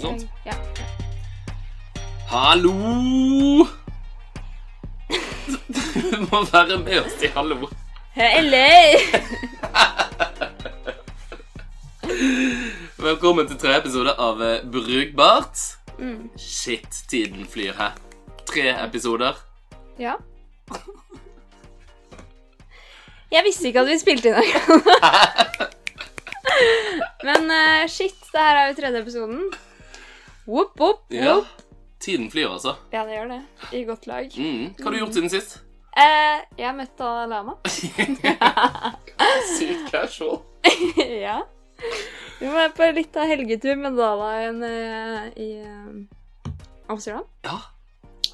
Noe sånt. Ja. Hallo! Du må være med og si hallo. Hello! Velkommen til tre episoder av eh, Brukbart. Mm. Shit, tiden flyr her. Tre episoder. Ja. Jeg visste ikke at vi spilte inn engang. Men uh, shit, det her er jo tredje episoden. Whoop, whoop, Ja. Tiden flyr, altså. Ja, det gjør det. I godt lag. Mm. Hva har du gjort siden sist? Eh, jeg møtte Lama. Sykt casual. ja. Vi var på litt av helgetur med Dalaien eh, i eh, Amsterdam. Ja.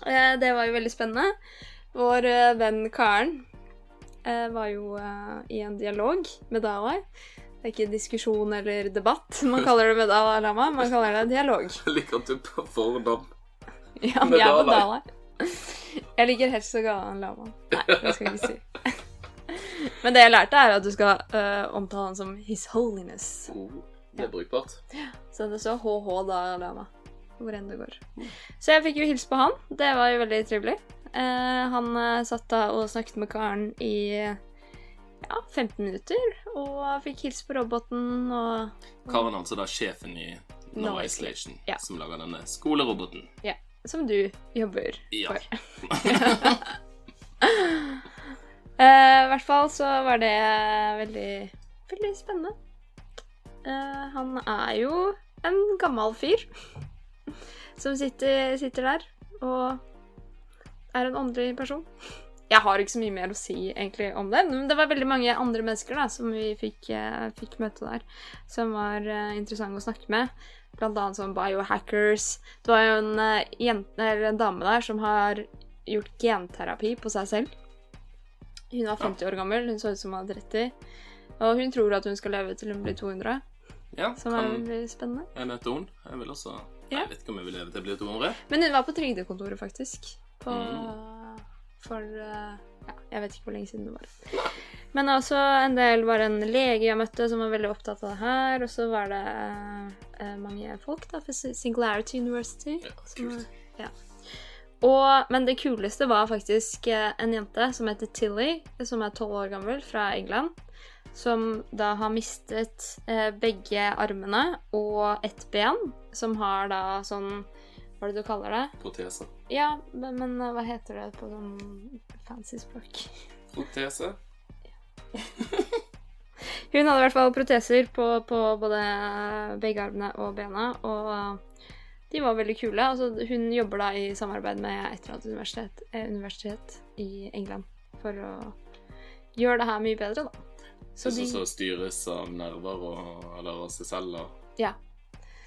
Eh, det var jo veldig spennende. Vår venn Karen var jo i en dialog med Dalai. Det er ikke diskusjon eller debatt man kaller det med Dalai Lama. Man kaller det dialog. Jeg liker at du på fornavn. Ja, Med jeg er på Dalai. Jeg liker helst å kalle han Lama. Nei, det skal jeg ikke si. Men det jeg lærte, er at du skal uh, omtale han som His Holiness. Oh, det er brukbart. Så det står HH Dalai Lama hvor enn det går. Så jeg fikk jo hilse på han. Det var jo veldig trivelig. Uh, han uh, satt da og snakket med karen i ja, 15 minutter, og fikk hilse på roboten og Karen altså da sjefen i No, No Isolation, Ja. som lager denne skoleroboten. Ja. Som du jobber Ja. for. Eh, I hvert fall så var det veldig, veldig spennende. Uh, han er jo en gammel fyr som sitter, sitter der og er en åndelig person. Jeg har ikke så mye mer å si egentlig om det, men det var veldig mange andre mennesker da, som vi fikk, eh, fikk møte der, som var eh, interessante å snakke med. Blant annet som biohackers. Det var jo en, eh, jente, eller en dame der som har gjort genterapi på seg selv. Hun var 50 år gammel, hun så ut som hun var 30. Og hun tror at hun skal leve til hun blir 200, Ja, som er kan veldig spennende. jeg møte henne? Jeg vil også Ja. Jeg vet ikke om jeg vil leve til jeg blir 200. Men hun var på trygdekontoret, faktisk. På, Mm. For eh, ja, jeg vet ikke hvor lenge siden det var. Men også en del var en lege jeg møtte som var veldig opptatt av det her. Og så var det uh, mange folk da, for Singularity University. Ja, var- ja. Og, men det kuleste var faktisk en jente som heter Tilly, som er tolv år gammel, fra England. Som da har mistet uh, begge armene og ett ben. Som har da sånn Hva er det du kaller det? Protese. Ja, men, men hva heter det på sånn fancy språk? Protese? Hun hadde i hvert fall proteser på, på både begge armene og bena, og de var veldig kule. Altså, hun jobber da i samarbeid med et eller annet universitet, eh, universitet i England for å gjøre det her mye bedre, da. Så de, som styres av nerver og, eller og Ja.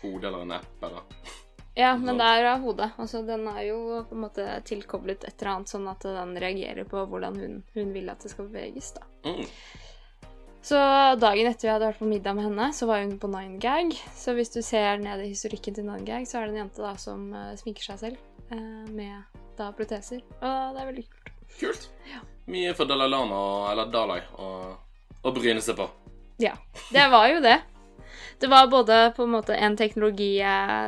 hode eller en app eller ja, men det er av hodet. Altså, den er jo på en måte tilkoblet et eller annet, sånn at den reagerer på hvordan hun, hun vil at det skal beveges, da. mm. Så dagen etter vi hadde vært på middag med henne, så var hun på 9gag. Så hvis du ser ned i historikken til 9gag, så er det en jente da som uh, sminker seg selv uh, med da proteser. Og det er veldig kult. Kult. Ja. Mye for Dalai Lama, eller Dalai, å bryne seg på. Ja, det var jo det. Det var både på en måte en teknologi, eh,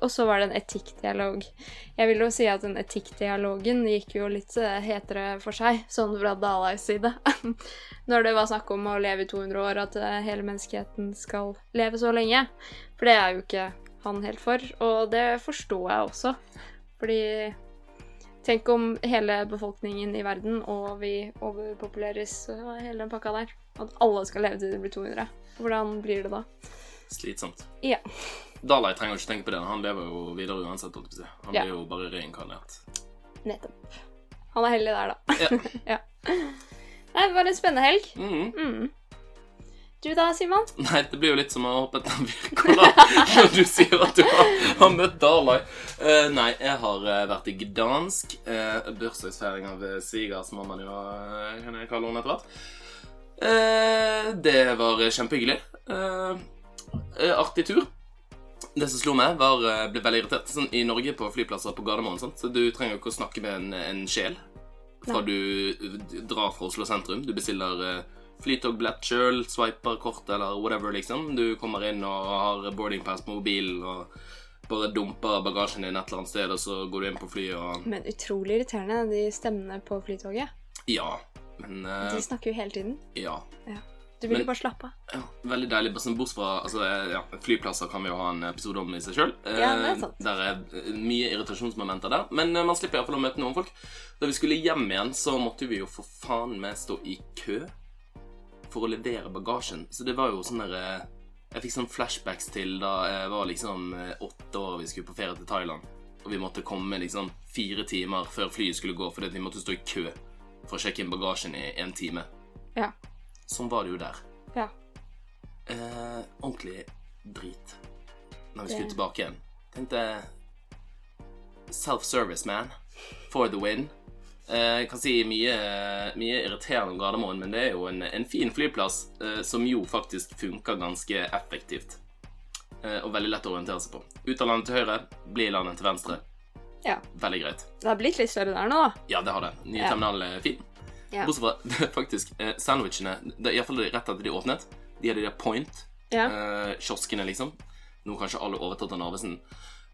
og så var det en etikkdialog. Jeg vil jo si at den etikkdialogen gikk jo litt eh, hetere for seg, sånn fra Dalais side. Når det var snakk om å leve i 200 år, at eh, hele menneskeheten skal leve så lenge. For det er jo ikke han helt for, og det forstår jeg også. Fordi tenk om hele befolkningen i verden, og vi overpopuleres og hele den pakka der. At alle skal leve til de blir 200. Hvordan blir det da? Slitsomt. Ja. Dalai trenger ikke tenke på det. Han lever jo videre uansett. Han Ja. blir jo bare reinkarnert. Nettopp. Han er heldig der, da. Ja. ja. Nei, det var en spennende helg. Mm. Mm. Du da, Simon? Nei, det blir jo litt som å hoppe etter en Wirkola når du sier at du har, har møtt Dalai. Uh, nei, jeg har eh, vært i Gdansk. Uh, Bursdagsfeiring av uh, mamma, jo uh, kan jeg kalle henne etter hvert. Uh, det var kjempehyggelig. Eh, eh, artig tur. Det som slo meg, var eh, ble veldig irritert. Sånn, I Norge på flyplasser på Gardermoen sant? så du trenger jo ikke å snakke med en, en sjel fra du, drar fra Oslo sentrum. Du bestiller flytogbillett sjøl, swiper kort eller whatever, liksom. Du kommer inn og har boarding pass på mobilen og bare dumper bagasjen din et eller annet sted, og så går du inn på flyet og Men utrolig irriterende, de stemmene på Flytoget. Ja. Men uh... De snakker jo hele tiden. ja. Du vil jo bare slappe av. ja. Veldig deilig. som Bortsett fra altså, eh, ja, flyplasser kan vi jo ha en episode om i seg sjøl. Ja, det er sant. Der er eh, mye irritasjonsmomenter der. Men eh, man slipper iallfall å møte noen folk. Da vi skulle hjem igjen, så måtte vi jo for faen meg stå i kø for å levere bagasjen. Så det var jo sånn der eh, Jeg fikk sånn flashbacks til da jeg var liksom eh, åtte år og vi skulle på ferie til Thailand. Og vi måtte komme liksom fire timer før flyet skulle gå fordi vi måtte stå i kø for å sjekke inn bagasjen i en time. Ja. Sånn var det jo der. Ja. Eh, ordentlig drit. Når vi Det- skulle tilbake igjen. Tenkte Self-service, man. For the win. Eh, jeg kan si mye, mye irriterende om Gardermoen, men det er jo en, en fin flyplass eh, som jo faktisk funker ganske effektivt. Eh, og veldig lett å orientere seg på. Ut av landet til høyre, bli i landet til venstre. Ja. Veldig greit. Det har blitt litt større der nå. Ja, det har det. Nye Ja. terminal er fin. Ja. Bortsett fra det er faktisk sandwichene det er Iallfall rett etter de åpnet. De hadde de der Point Ja. eh, liksom. Nå kanskje alle overtatt av Narvesen.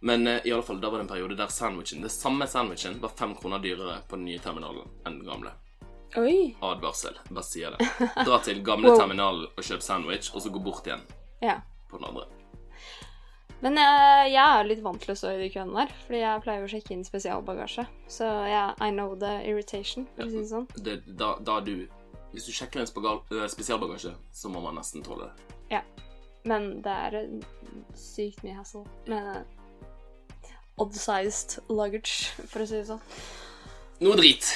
Men eh, i alle fall, da var det en periode der sandwichen, det samme sandwichen var fem kroner dyrere på den nye terminalen enn den gamle. Oi. Advarsel. Bare sier det. Dra til gamle Wow. terminalen og kjøp sandwich, og så gå bort igjen Ja. på den andre. Men jeg, jeg er litt vant til å stå i de køene der, fordi jeg pleier å sjekke inn spesialbagasje. Så ja, I know the irritation, for å si det sånn. Det, da, da du Hvis du sjekker en eh, spesialbagasje, så må man nesten tåle det. Ja. Men det er sykt mye hassle med odd-sized luggage, for å si det sånn. Noe drit.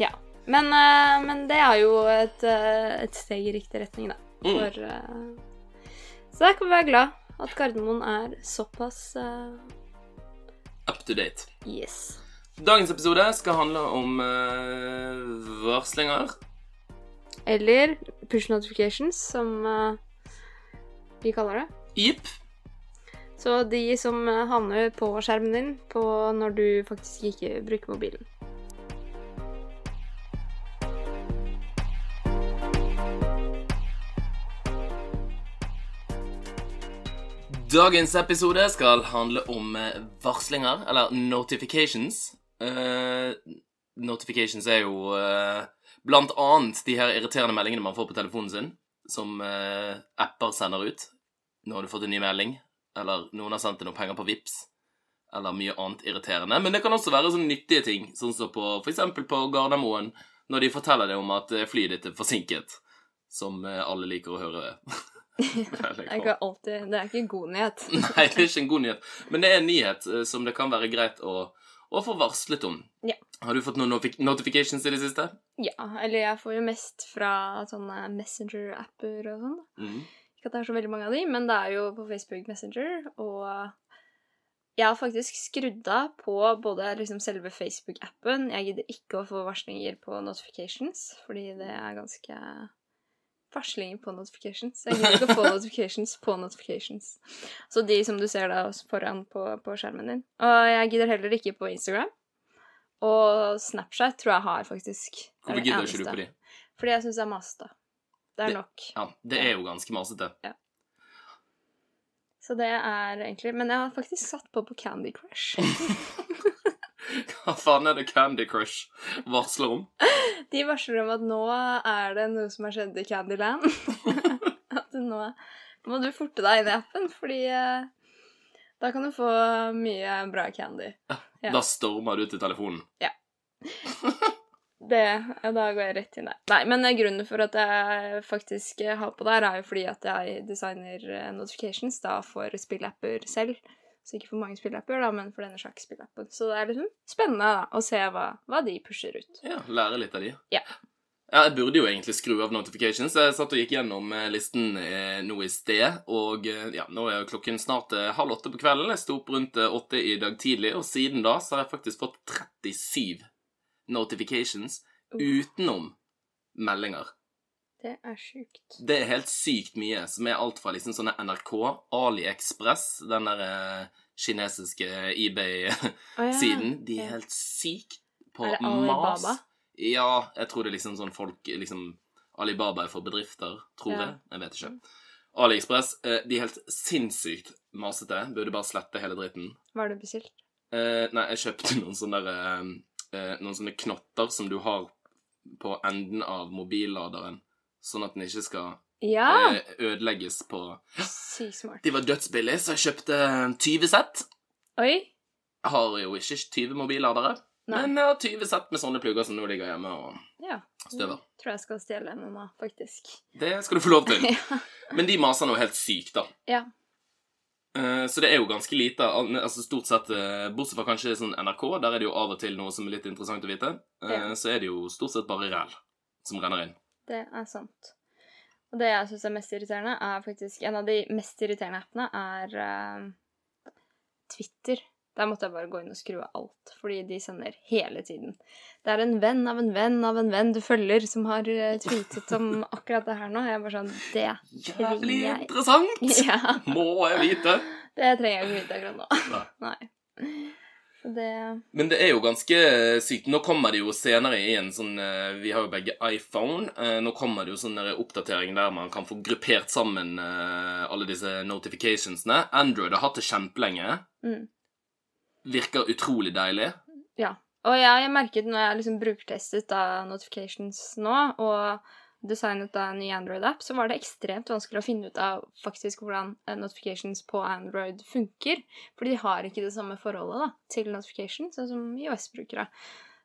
Ja. Men, uh, men det er jo et, uh, et steg i riktig retning, da. Mm. For uh, Så der kan vi være glad at Gardermoen er såpass Up to date. yes. Dagens episode skal handle om varslinger. Eller push notifications, som vi kaller det. Jipp. Så de som eh, havner på skjermen din på når du faktisk ikke bruker mobilen. Dagens episode skal handle om eh, varslinger, eller notifications. Uh, notifications er jo uh, blant annet de her irriterende meldingene man får på telefonen sin, som uh, apper sender ut. Nå har du fått en ny melding, eller noen har sendt deg noen penger på Vips, eller mye annet irriterende. Men det kan også være sånne nyttige ting, sånn som på, for eksempel på Gardermoen, når de forteller deg om at eh, flyet ditt er forsinket, som eh, alle liker å høre. Det er alltid Det er ikke en god nyhet. Nei, det er ikke en god nyhet. Men det er en nyhet eh, som det kan være greit å, å få varslet om. Ja. Har du fått noen notifications i det siste? Ja, eller jeg får jo mest fra sånne Messenger-apper og sånn. Mm. Ikke at det er så veldig mange av de, men det er jo på Facebook Messenger, og jeg har faktisk skrudd av på både liksom selve Facebook-appen Jeg gidder ikke å få varslinger på notifications, fordi det er ganske Varslinger på notifications. Jeg gidder ikke å få notifications på notifications. Så de som du ser da foran på, på skjermen din. Og jeg gidder heller ikke på Instagram. Og Snapchat tror jeg har, faktisk. Hvorfor gidder ikke du på de? Fordi jeg syns det er masete. Det er Det- nok. Ja, det er jo ganske masete. Så det er egentlig Men jeg har faktisk satt på på Candy Crush. Hva faen er det Candy Crush varsler om? De varsler om at nå er det noe som har skjedd i Candyland. at nå må du forte deg inn i appen, fordi eh, da kan du få mye bra candy. Ja. Da stormer du til telefonen. Det, ja, da går jeg rett inn der. Nei, men eh, grunnen for at jeg faktisk eh, har på der, er jo fordi at jeg designer eh, notifications da for spillapper selv. Så ikke for mange spillapper, da, men for denne sjakkspillappen. Så det er liksom spennende da, å se hva, hva de pusher ut. Ja, lære litt av de. Ja. Ja, jeg burde jo egentlig skru av notifications. Jeg satt og gikk gjennom listen nå i sted, og ja, nå er jo klokken snart halv åtte på kvelden. Jeg sto opp rundt åtte i dag tidlig, og siden da så har jeg faktisk fått 37 notifications utenom meldinger. Det er sjukt. Det er helt sykt mye, som er alt fra liksom sånne NRK, AliExpress, den der eh, kinesiske eBay-siden. De er helt sykt på Er det mas. Alibaba? Ja, jeg tror det er liksom sånn folk liksom Alibaba er for bedrifter, tror Ja. jeg. Jeg vet ikke. AliExpress, eh, de er helt sinnssykt masete. Burde bare slette hele dritten. Hva har du bestilt? Eh, nei, jeg kjøpte noen sånne der, eh, Noen sånne knotter som du har på enden av mobilladeren, sånn at den ikke skal Ja! eh, ødelegges på Sykt smart. De var dødsbillige, så jeg kjøpte 20 sett. Oi. Jeg har jo ikke 20 mobilladere, Nei. men jeg har 20 sett med sånne plugger som nå ligger hjemme og Ja. støver. Tror jeg skal stjele nå, faktisk. Det skal du få lov til. ja. Men de maser noe helt sykt, da. ja. Eh, Så det er jo ganske lite. Altså Stort sett, eh, bortsett fra kanskje sånn NRK, der er det jo av og til noe som er litt interessant å vite, eh, Ja. så er det jo stort sett bare ræl som renner inn. Det er sant. Og det jeg syns er mest irriterende, er faktisk En av de mest irriterende appene er uh, Twitter. Der måtte jeg bare gå inn og skru av alt, fordi de sender hele tiden. Det er en venn av en venn av en venn du følger, som har eh, tweetet om akkurat det her nå. Jeg er bare sånn Det Jævlig jeg- interessant! Ja, Må jeg vite! det trenger jeg ikke vite akkurat nå. Nei. Nei. Det Men det er jo ganske sykt. Nå kommer det jo senere i en sånn eh, Vi har jo begge iPhone. Eh, Nå kommer det jo sånn oppdatering der man kan få gruppert sammen eh, alle disse notificationsene. Android har hatt det kjempelenge. mm. Virker utrolig deilig. Ja. Og jeg har merket når jeg liksom brukertestet av notifications nå, og designet av en ny Android-app, så var det ekstremt vanskelig å finne ut av faktisk hvordan eh, notifications på Android funker. For de har ikke det samme forholdet da, til notification, sånn som iOS-brukere.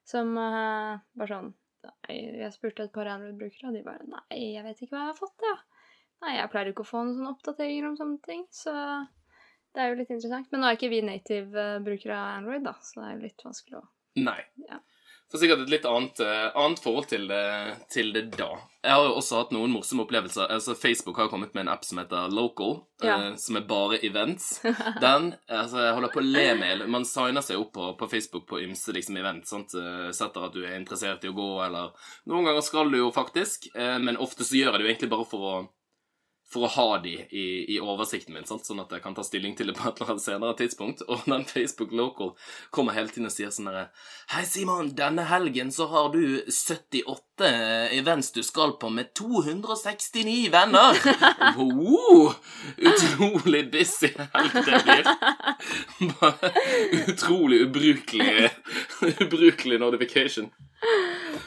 Som uh, bare sånn Jeg spurte et par Android-brukere, og de bare Nei, jeg vet ikke hva jeg har fått, jeg. Nei, jeg pleier ikke å få noen sånne oppdateringer om sånne ting, så det er jo litt interessant. Men nå er ikke vi native-brukere av Android, da, så det er jo litt vanskelig å Nei. Ja. For sikkert et litt annet, eh, annet forhold til det, til det da. Jeg har jo også hatt noen morsomme opplevelser. Altså, Facebook har kommet med en app som heter Local, eh, Ja. som er bare events. Den altså, jeg holder på å le med Man signer seg opp på, på Facebook på ymse liksom, event. Sant? Eh, Setter at du er interessert i å gå, eller Noen ganger skal du jo faktisk, eh, men ofte så gjør jeg det jo egentlig bare for å for å ha de i, i oversikten min, sant? sånn at jeg kan ta stilling til det på et eller annet senere tidspunkt. Og den Facebook Local kommer hele tiden og sier sånn herre Hei, Simon, denne helgen så har du 78 events du skal på med 269 venner. Wow! Utrolig busy helg det blir. Bare utrolig ubrukelig Ubrukelig notification.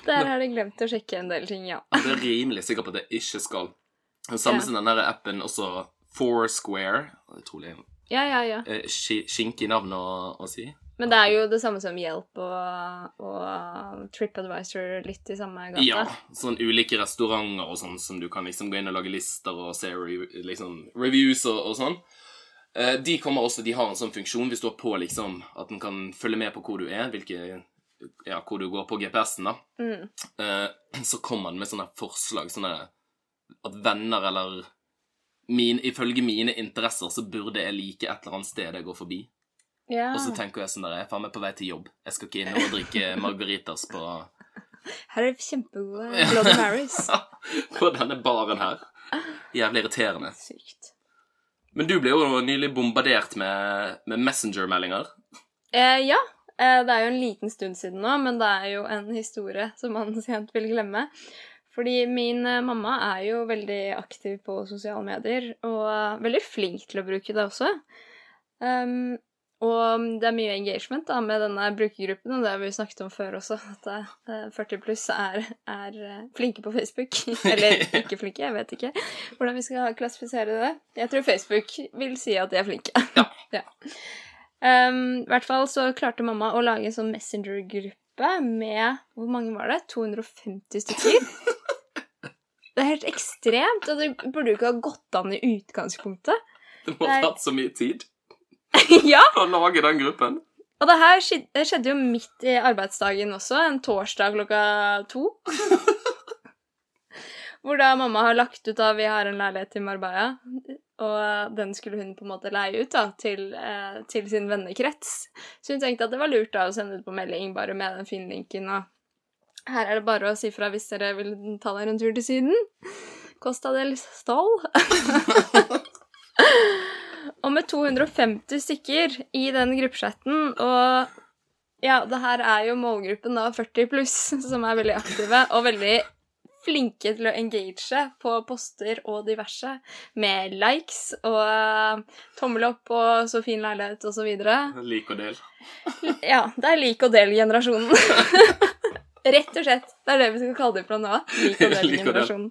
Der har de glemt å sjekke en del ting, ja. Det er rimelig sikker på at jeg ikke skal. Samme som den der appen også Foursquare. Utrolig Ja, ja, ja. skink i navnet å, å si. Men det er jo det samme som Hjelp og, og TripAdvisor, litt i samme gate. Ja, sånn ulike restauranter og sånn som du kan liksom gå inn og lage lister og se liksom, reviews og, og sånn. Eh, de kommer også, de har en sånn funksjon hvis du har på liksom at den kan følge med på hvor du er, hvilke, ja, hvor du går på GPS-en da. Mm. Eh, så kommer den med sånne forslag, sånne at venner eller min, ifølge mine interesser så burde jeg like et eller annet sted jeg går forbi. ja. Og så tenker jeg sånn der, jeg er faen meg på vei til jobb. Jeg skal ikke inn og drikke margaritas på Her er det kjempegode Bloody Marys. på denne baren her. Jævlig irriterende. Sykt. Men du ble jo nylig bombardert med, med Messenger-meldinger. Eh, ja. Eh, det er jo en liten stund siden nå, men det er jo en historie som man sent vil glemme. Fordi min eh, mamma er jo veldig aktiv på sosiale medier, og eh, veldig flink til å bruke det også. Um, og det er mye engagement da, med denne brukergruppen, og det har vi snakket om før også, at eh, 40 pluss er, er eh, flinke på Facebook. Eller ikke flinke, jeg vet ikke hvordan vi skal klassifisere det. Jeg tror Facebook vil si at de er flinke. ja. Um, I hvert fall så klarte mamma å lage en sånn Messenger-gruppe med Hvor mange var det? 250 stykker? Det er helt ekstremt, og det burde jo ikke ha gått an i utgangspunktet. Det må ha tatt så mye tid ja! å lage den gruppen. Og det her skjedde, jo midt i arbeidsdagen også, en torsdag klokka to. Hvor da mamma har lagt ut av Vi har en leilighet i Marbella, og den skulle hun på en måte leie ut da, til, eh, til sin vennekrets. Så hun tenkte at det var lurt da å sende ut på melding bare med den fine linken. og her er det bare å si fra hvis dere vil ta dere en tur til Syden. Costa del Stol. og med 250 stykker i den gruppechatten, og ja, det her er jo målgruppen da 40 pluss, som er veldig aktive, og veldig flinke til å engage på poster og diverse, med likes og eh, tommel opp og så fin leilighet og så videre. Lik og del. Ja, det er lik og del-generasjonen. Rett og slett. Det er det vi skal kalle det fra nå av. Lik og del. del-generasjonen.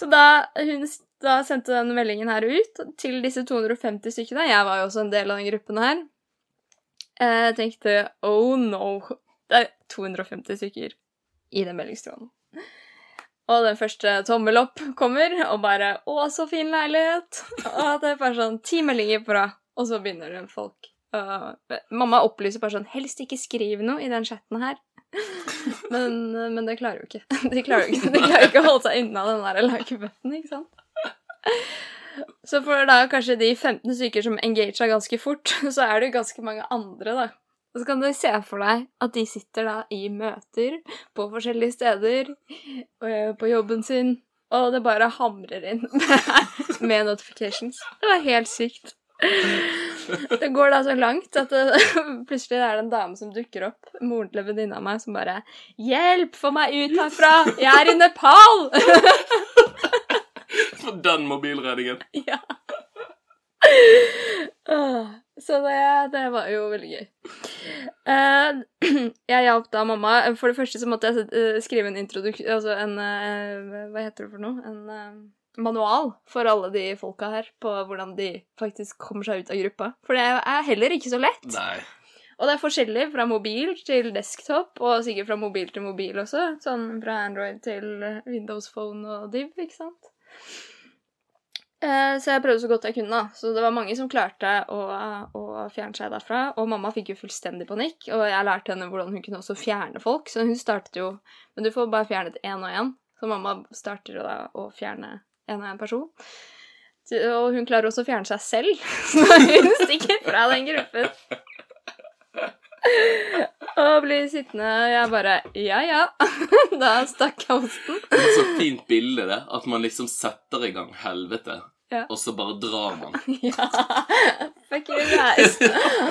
Så da hun da sendte denne meldingen her ut til disse 250 stykkene Jeg var jo også en del av den gruppen her. Jeg tenkte oh no. Det er 250 stykker i den meldingstråden. Og den første tommel opp kommer, og bare 'Å, så fin leilighet'. Og det er bare sånn ti meldinger på rad, og så begynner det folk. Uh, mamma opplyser bare sånn 'Helst ikke skriv noe i den chatten her'. Men, men det klarer jo ikke. De klarer jo ikke, de klarer ikke å holde seg unna den der like-button, ikke sant? Så for da kanskje de 15 stykker som engager ganske fort, så er det jo ganske mange andre, da. Og så kan du se for deg at de sitter da i møter på forskjellige steder, øh, på jobben sin, og det bare hamrer inn med notifications. Det var helt sykt. Det går da så langt at det, plutselig er det en dame som dukker opp, moren til en venninne av meg, som bare 'Hjelp, få meg ut herfra! Jeg er i Nepal!' For den mobilredningen. Ja. Så det, det var jo veldig gøy. Eh, jeg hjalp da mamma. For det første så måtte jeg eh, skrive en introduksjon Altså en eh, Hva heter det for noe? En manual for alle de folka her på hvordan de faktisk kommer seg ut av gruppa. For det er heller ikke så lett. Nei. Og det er forskjellig fra mobil til desktop, og sikkert fra mobil til mobil også. Sånn fra Android til Windows Phone og Div, ikke sant? Eh, Så jeg prøvde så godt jeg kunne. da. Så det var mange som klarte å, å fjerne seg derfra. Og mamma fikk jo fullstendig panikk, og jeg lærte henne hvordan hun kunne også fjerne folk. Så hun startet jo Men du får bare fjernet én og én. Så mamma starter jo da å fjerne en og en person. Og hun klarer også å fjerne seg selv, så hun stikker fra den gruppen. Og blir sittende og Jeg bare Ja, ja. Da stakk jeg osten. Det er så fint bilde, det. At man liksom setter i gang helvete, Ja. og så bare drar man. Ja. Fuck you guys.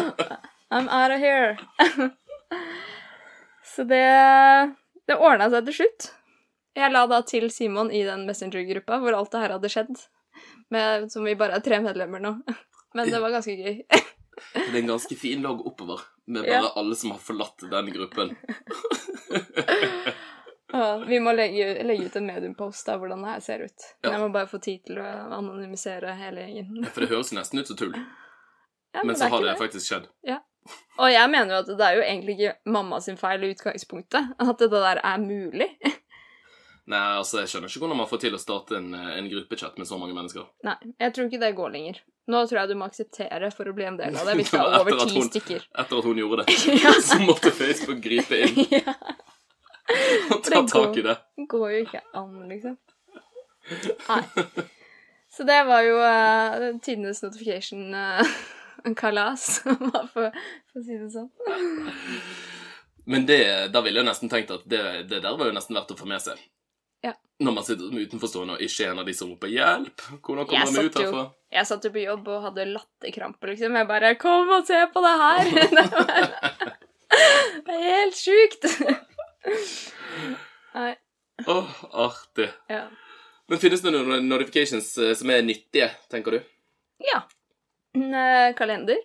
I'm out of here. Så det Det ordna seg til slutt. Jeg la da til Simon i den Messenger-gruppa hvor alt det her hadde skjedd. Med, som vi bare er tre medlemmer nå. Men det var ganske gøy. Det er en ganske fin logg oppover, med Ja. bare alle som har forlatt den gruppen. Og vi må legge, legge ut en mediumpost av hvordan det her ser ut. Ja. jeg må bare få tid til å anonymisere hele gjengen. For det høres nesten ut som tull, Ja, men men så har det, det faktisk skjedd. Ja. Og jeg mener jo at det er jo egentlig ikke mamma sin feil i utgangspunktet. At det der er mulig. Nei, altså, jeg skjønner ikke hvordan man får til å starte en, en gruppechat med så mange mennesker. Nei, jeg tror ikke det går lenger. Nå tror jeg du må akseptere for å bli en del av det hvis det er over ti stykker. Etter at hun gjorde det, Ja. så måtte Facebook gripe inn ja, og ta Det tak i det. det går jo ikke an, liksom. Nei. Så det var jo uh, tidenes notification-kalas, uh, for, for å si det sånn. Men det, da ville jeg nesten tenkt at det, det der var jo nesten verdt å få med seg. Ja. Når man sitter utenforstående og ikke er en av de som roper 'hjelp'. Hvordan kommer jeg meg ut jo- herfra? Jeg satt jo på jobb og hadde latterkrampe, liksom. Jeg bare 'Kom og se på det her!' Det er helt sjukt. Nei. Åh, artig. Ja. Men finnes det noen notifications eh, som er nyttige, tenker du? ja. Eh, Kalender.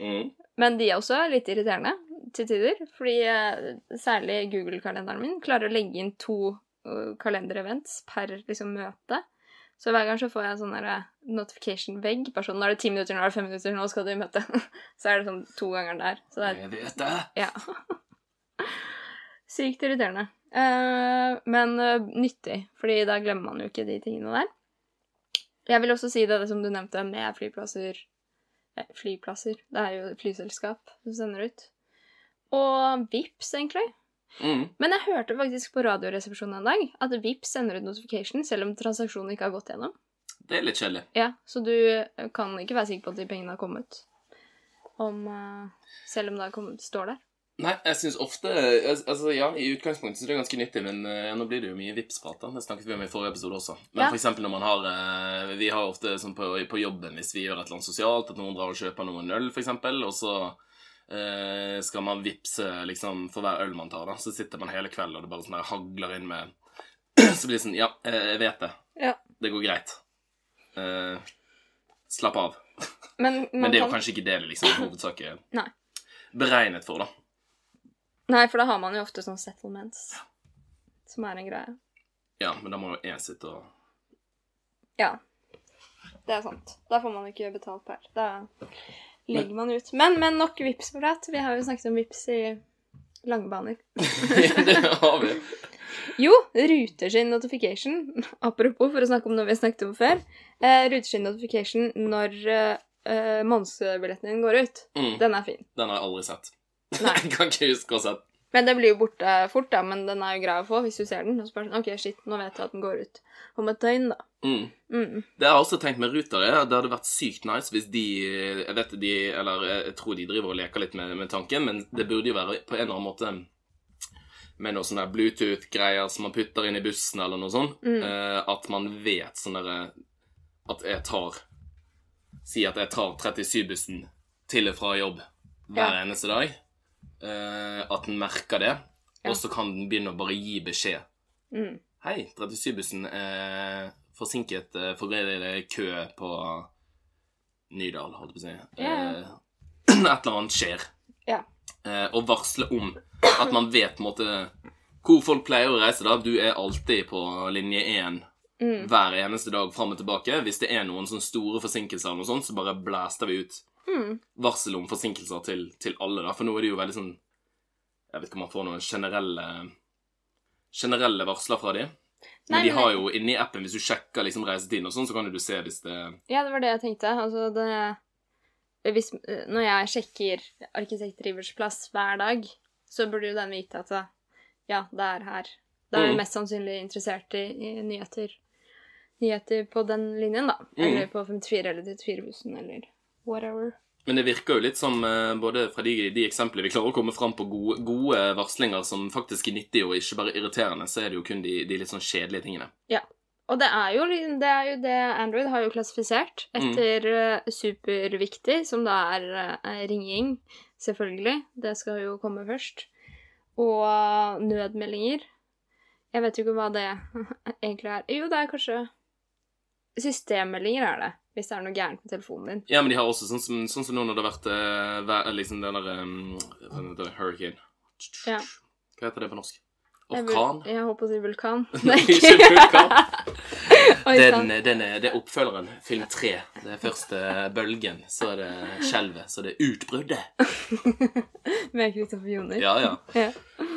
Mm. Men de er også litt irriterende til tider. Fordi eh, særlig Google-kalenderen min klarer å legge inn to kalenderevents per liksom, møte. Så hver gang så får jeg en sånn notification-vegg. Bare sånn, nå er det ti minutter, nå er det fem minutter, nå skal du i møte. så er det sånn to ganger der. Så det er Jeg vet det. Ja. Sykt irriterende. Uh, men uh, nyttig, fordi da glemmer man jo ikke de tingene der. Jeg vil også si det, det som du nevnte med flyplasser eh, Flyplasser. Det er jo flyselskap som sender ut. Og Vips egentlig. Mm. Men jeg hørte faktisk på Radioresepsjonen en dag at Vips sender ut notification selv om transaksjonen ikke har gått gjennom. Det er litt kjedelig. Ja, Så du eh, kan ikke være sikker på at de pengene har kommet. Om, uh, selv om det har kommet, står der. Nei, jeg syns ofte Altså, ja, i utgangspunktet så er det ganske nyttig, men eh, nå blir det jo mye Vipps-prat. Det snakket vi om i forrige episode også. Men Ja. eksempel når man har eh, Vi har ofte sånn på, på jobben hvis vi gjør et eller annet sosialt, at noen drar og kjøper noen øl, eksempel, og så eh, skal man vippse liksom for hver øl man tar, da. Så sitter man hele kvelden, og det bare sånn der hagler inn med så blir det sånn Ja, jeg vet det. Ja. Det går greit. Eh, slapp av. Men, Men det er jo kan... kanskje ikke det det liksom hovedsak er beregnet for, da. Nei, for da har man jo ofte sånn settlements, som er en greie. Ja, men da må jo jeg sitte og Ja. Det er sant. Da får man ikke betalt per. Da legger man ut. Men, men nok Vipps-prat. Vi har jo snakket om Vipps i lange baner. Det har vi. Jo, Ruter sin notification, apropos for å snakke om noe vi har snakket om før, eh, Ruter sin notification når eh, eh, månedsbilletten din går ut, Mm, den er fin. den har jeg aldri sett. Nei. Jeg kan ikke huske å ha sett Men den blir jo borte fort, da, men den er jo grei å få hvis du ser den. Og så bare sånn, OK, shit, nå vet jeg at den går ut om et døgn, da. mm. Mm. Det jeg har også tenkt med Ruter, er at det hadde vært sykt nice hvis de Jeg vet de Eller jeg tror de driver og leker litt med, med tanken, men det burde jo være på en eller annen måte med noe sånne Bluetooth-greier som man putter inn i bussen, eller noe sånt. Mm. eh, at man vet sånn derre At jeg tar Si at jeg tar 37-bussen til og fra jobb hver Ja. eneste dag. Eh, at den merker det, Ja. og så kan den begynne å bare gi beskjed. Mm. Hei, 37-bussen er forsinket eh, fordi det er kø på Nydal, holdt jeg på å si. Yeah. Eh, Et eller annet skjer. Ja. Eh, og varsle om at man vet på en måte hvor folk pleier å reise. da. Du er alltid på linje 1 Mm. hver eneste dag fram og tilbake. Hvis det er noen sånne store forsinkelser, eller noe sånt, så bare blæster vi ut Mm. varsel om forsinkelser til, til alle. da. For nå er det jo veldig sånn Jeg vet ikke om man får noen generelle generelle varsler fra de. Men Nei, de har jo inni appen, hvis du sjekker liksom reisetiden og sånn, så kan du se hvis det Ja, det var det jeg tenkte. Altså, det hvis, Når jeg sjekker arkitektdrivers plass hver dag, så burde jo den vite at ja, det er her. Da er Mm. mest sannsynlig interessert i, i nyheter. Nyheter på den linjen, da. Mm. Eller på 54 eller 34-bussen, eller whatever. Men det virker jo litt som, eh, både fra de, de eksemplene vi klarer å komme fram på gode, gode varslinger som faktisk er nyttige og ikke bare irriterende, så er det jo kun de, de litt sånn kjedelige tingene. Ja. Og det er, jo, det er jo det Android har jo klassifisert Mm. etter mm. superviktig, som da er eh, ringing, selvfølgelig. Det skal jo komme først. Og nødmeldinger. Jeg vet jo ikke hva det egentlig er. Jo, det er kanskje Systemmeldinger er det, hvis det er noe gærent med telefonen din. Ja, men de har også sånn som, sånn som nå når det har vært uh, vær- liksom den der um, der Hurricane. Ja. Hva heter det på norsk? Jeg Orkan? Jeg holdt på å si vulkan. Nei, ikke vulkan. Den, den er, det er oppfølgeren, film tre. Det er første bølgen, så er det skjelvet, så det er utbruddet. Med Kristoffer Joner. Ja, ja. Ja.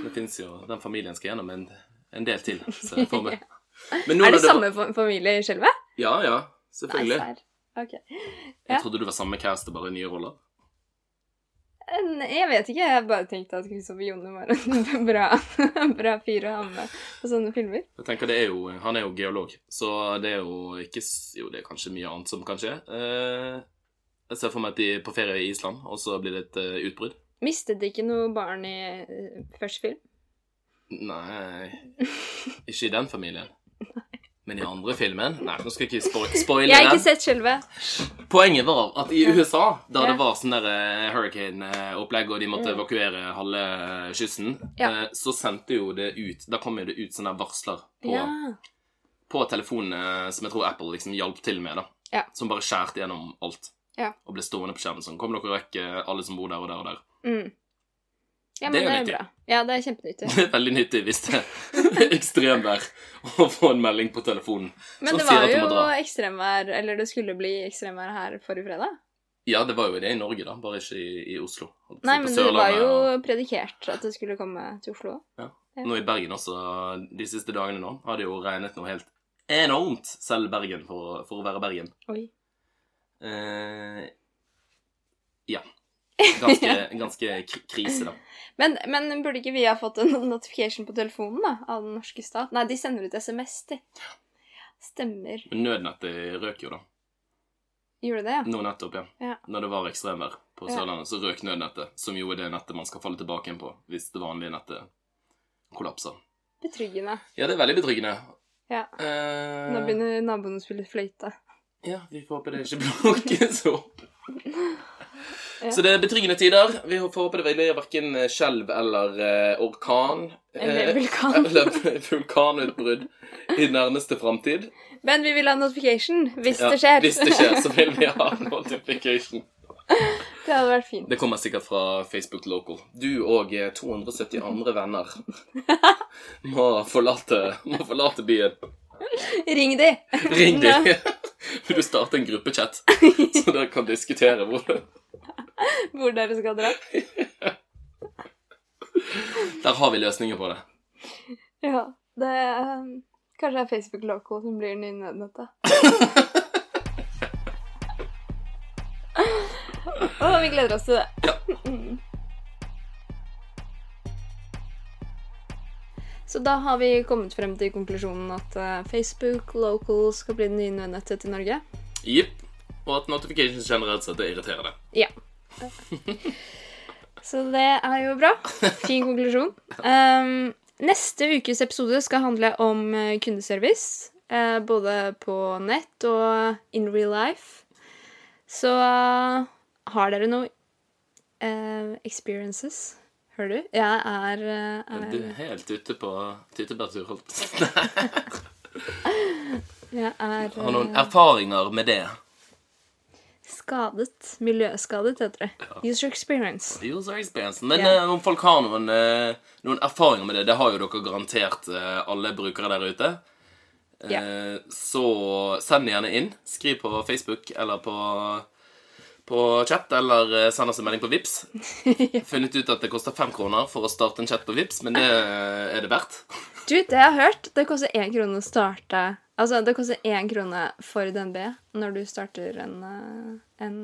Det fins jo Den familien skal gjennom en, en del til, så jeg får med. Men Er det samme fa- familie i skjelvet? Ja, ja. Nei, Selvfølgelig. serr. Ok. Jeg Ja. trodde du var samme cast, bare nye roller. Jeg vet ikke, jeg bare tenkte at Kristoffer Jonne var en bra, bra fyr å ha med på sånne filmer. Jeg tenker det er jo, Han er jo geolog, så det er jo ikke Jo, det er kanskje mye annet som kan skje. Eh, jeg ser for meg at de er på ferie i Island, og så blir det et eh, utbrudd. Mistet de ikke noe barn i eh, første film? Nei Ikke i den familien. Men i andre filmen Nei, nå skal jeg ikke spo spoile Jeg har ikke sett selve. Poenget var at i USA, da Ja. det var sånn eh, hurricane-opplegg, og de måtte Mm. evakuere halve kysten, Ja. eh, så sendte jo det ut Da kom jo det ut sånne varsler på, Ja. på telefonene som jeg tror Apple liksom hjalp til med, da. Som bare skjærte gjennom alt. Og ble stående på skjermen sånn. Kom dere vekk, rekke alle som bor der og der og der. Mm. Ja, Det men er jo det er nyttig. bra. Ja, det er kjempenyttig. Det er veldig nyttig hvis det er ekstremvær å få en melding på telefonen. Men det var jo ekstremvær, eller det skulle bli ekstremvær her forrige fredag. Ja, det var jo det i Norge, da, bare ikke i, i Oslo. Holdt på å si, Nei, men det var jo og- predikert at det skulle komme til Oslo Ja. Nå i Bergen også, de siste dagene nå, har det jo regnet noe helt enormt, selv Bergen, for, for å være Bergen. Oi. Eh, ja. Ganske, ganske krise, da. Men, men burde ikke vi ha fått en notification på telefonen da, av den norske stat? Nei, de sender ut SMS, de. Stemmer. Men nødnettet røk jo, da. Gjorde det, ja? Nå nettopp, ja. Ja. Når det var ekstremvær på. Sørlandet, så røk nødnettet, som jo er det nettet man skal falle tilbake igjen på hvis det vanlige nettet kollapser. Betryggende. Ja, det er veldig betryggende. Ja. Eh, Nå begynner naboen å spille fløyte. Ja, vi får håpe det ikke blokkes opp. Så det er betryggende tider. Vi får håpe det blir verken skjelv eller uh, orkan. Eller eh, vulkan. Eller vulkanutbrudd i nærmeste framtid. Men vi vil ha notification hvis Ja, det skjer. Hvis det skjer, så vil vi ha notification. det hadde vært fint. Det kommer sikkert fra Facebook Local. Du og eh, 270 andre venner må forlate, må forlate byen. Ring de! Ring de. Vil du starte en gruppechat, så dere kan diskutere hvor Hvor dere skal dra. Der har vi løsninger på det. Ja, det um, Kanskje det er Facebook Loco som blir den nye nødnøtta. Og vi gleder oss til det. Ja. Så da har vi kommet frem til konklusjonen at eh, Facebook Local skal bli det nye nødnettet til Norge. Jepp. Og at notifications generelt sett er irriterende. Ja. Så det er jo bra. Fin konklusjon. Um, neste ukes episode skal handle om eh, kundeservice. Uh, både på nett og in real life. Så uh, har dere noe uh, experiences? Hører du? Jeg er, er... Du er helt ute på tyttebærtur. holdt på å si. Jeg er Har noen erfaringer med det? Skadet. Miljøskadet, heter det. User experience. User experience. Men yeah. eh, om folk har noen, eh, noen erfaringer med det, det har jo dere garantert eh, alle brukere der ute. Eh, Ja. Så send gjerne inn. Skriv på Facebook eller på, på chat, eller eh, send oss en melding på Vips. Funnet ut at det koster fem kroner for å starte en chat på Vips, men det eh, er det verdt. Du, det jeg har hørt, det koster én krone å starte Altså, det koster én krone for DNB når du starter en, eh, en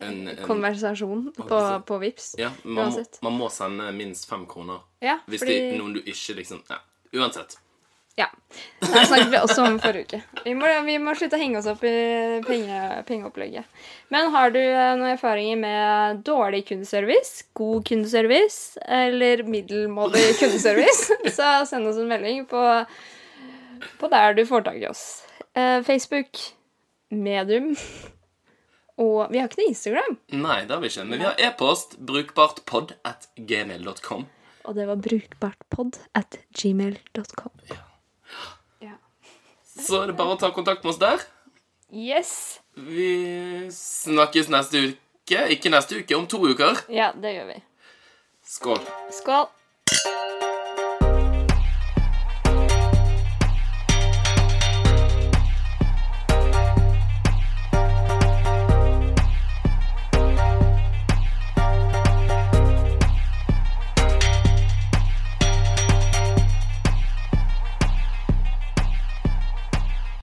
En, en, konversasjon på, på Vips. ja, man, må, man må sende minst fem kroner. Ja, Hvis fordi det er noen du ikke liksom ja, Uansett. Ja. Det snakket vi også om forrige uke. Vi må, vi må slutte å henge oss opp i penge, pengeopplegget. Men har du eh, noen erfaringer med dårlig kundeservice, god kundeservice eller middelmådig kundeservice, så send oss en melding på, på der du får tak i oss. Eh, Facebook, Medium og Vi har ikke noe Instagram. Nei, det har vi ikke. Men vi har e-post. Brukbartpod at gmail.com. Og det var brukbartpod at gmail.com. Ja. Ja. Så er det bare å ta kontakt med oss der. Yes! Vi snakkes neste uke. Ikke neste uke, om to uker. Ja, det gjør vi. Skål. Skål!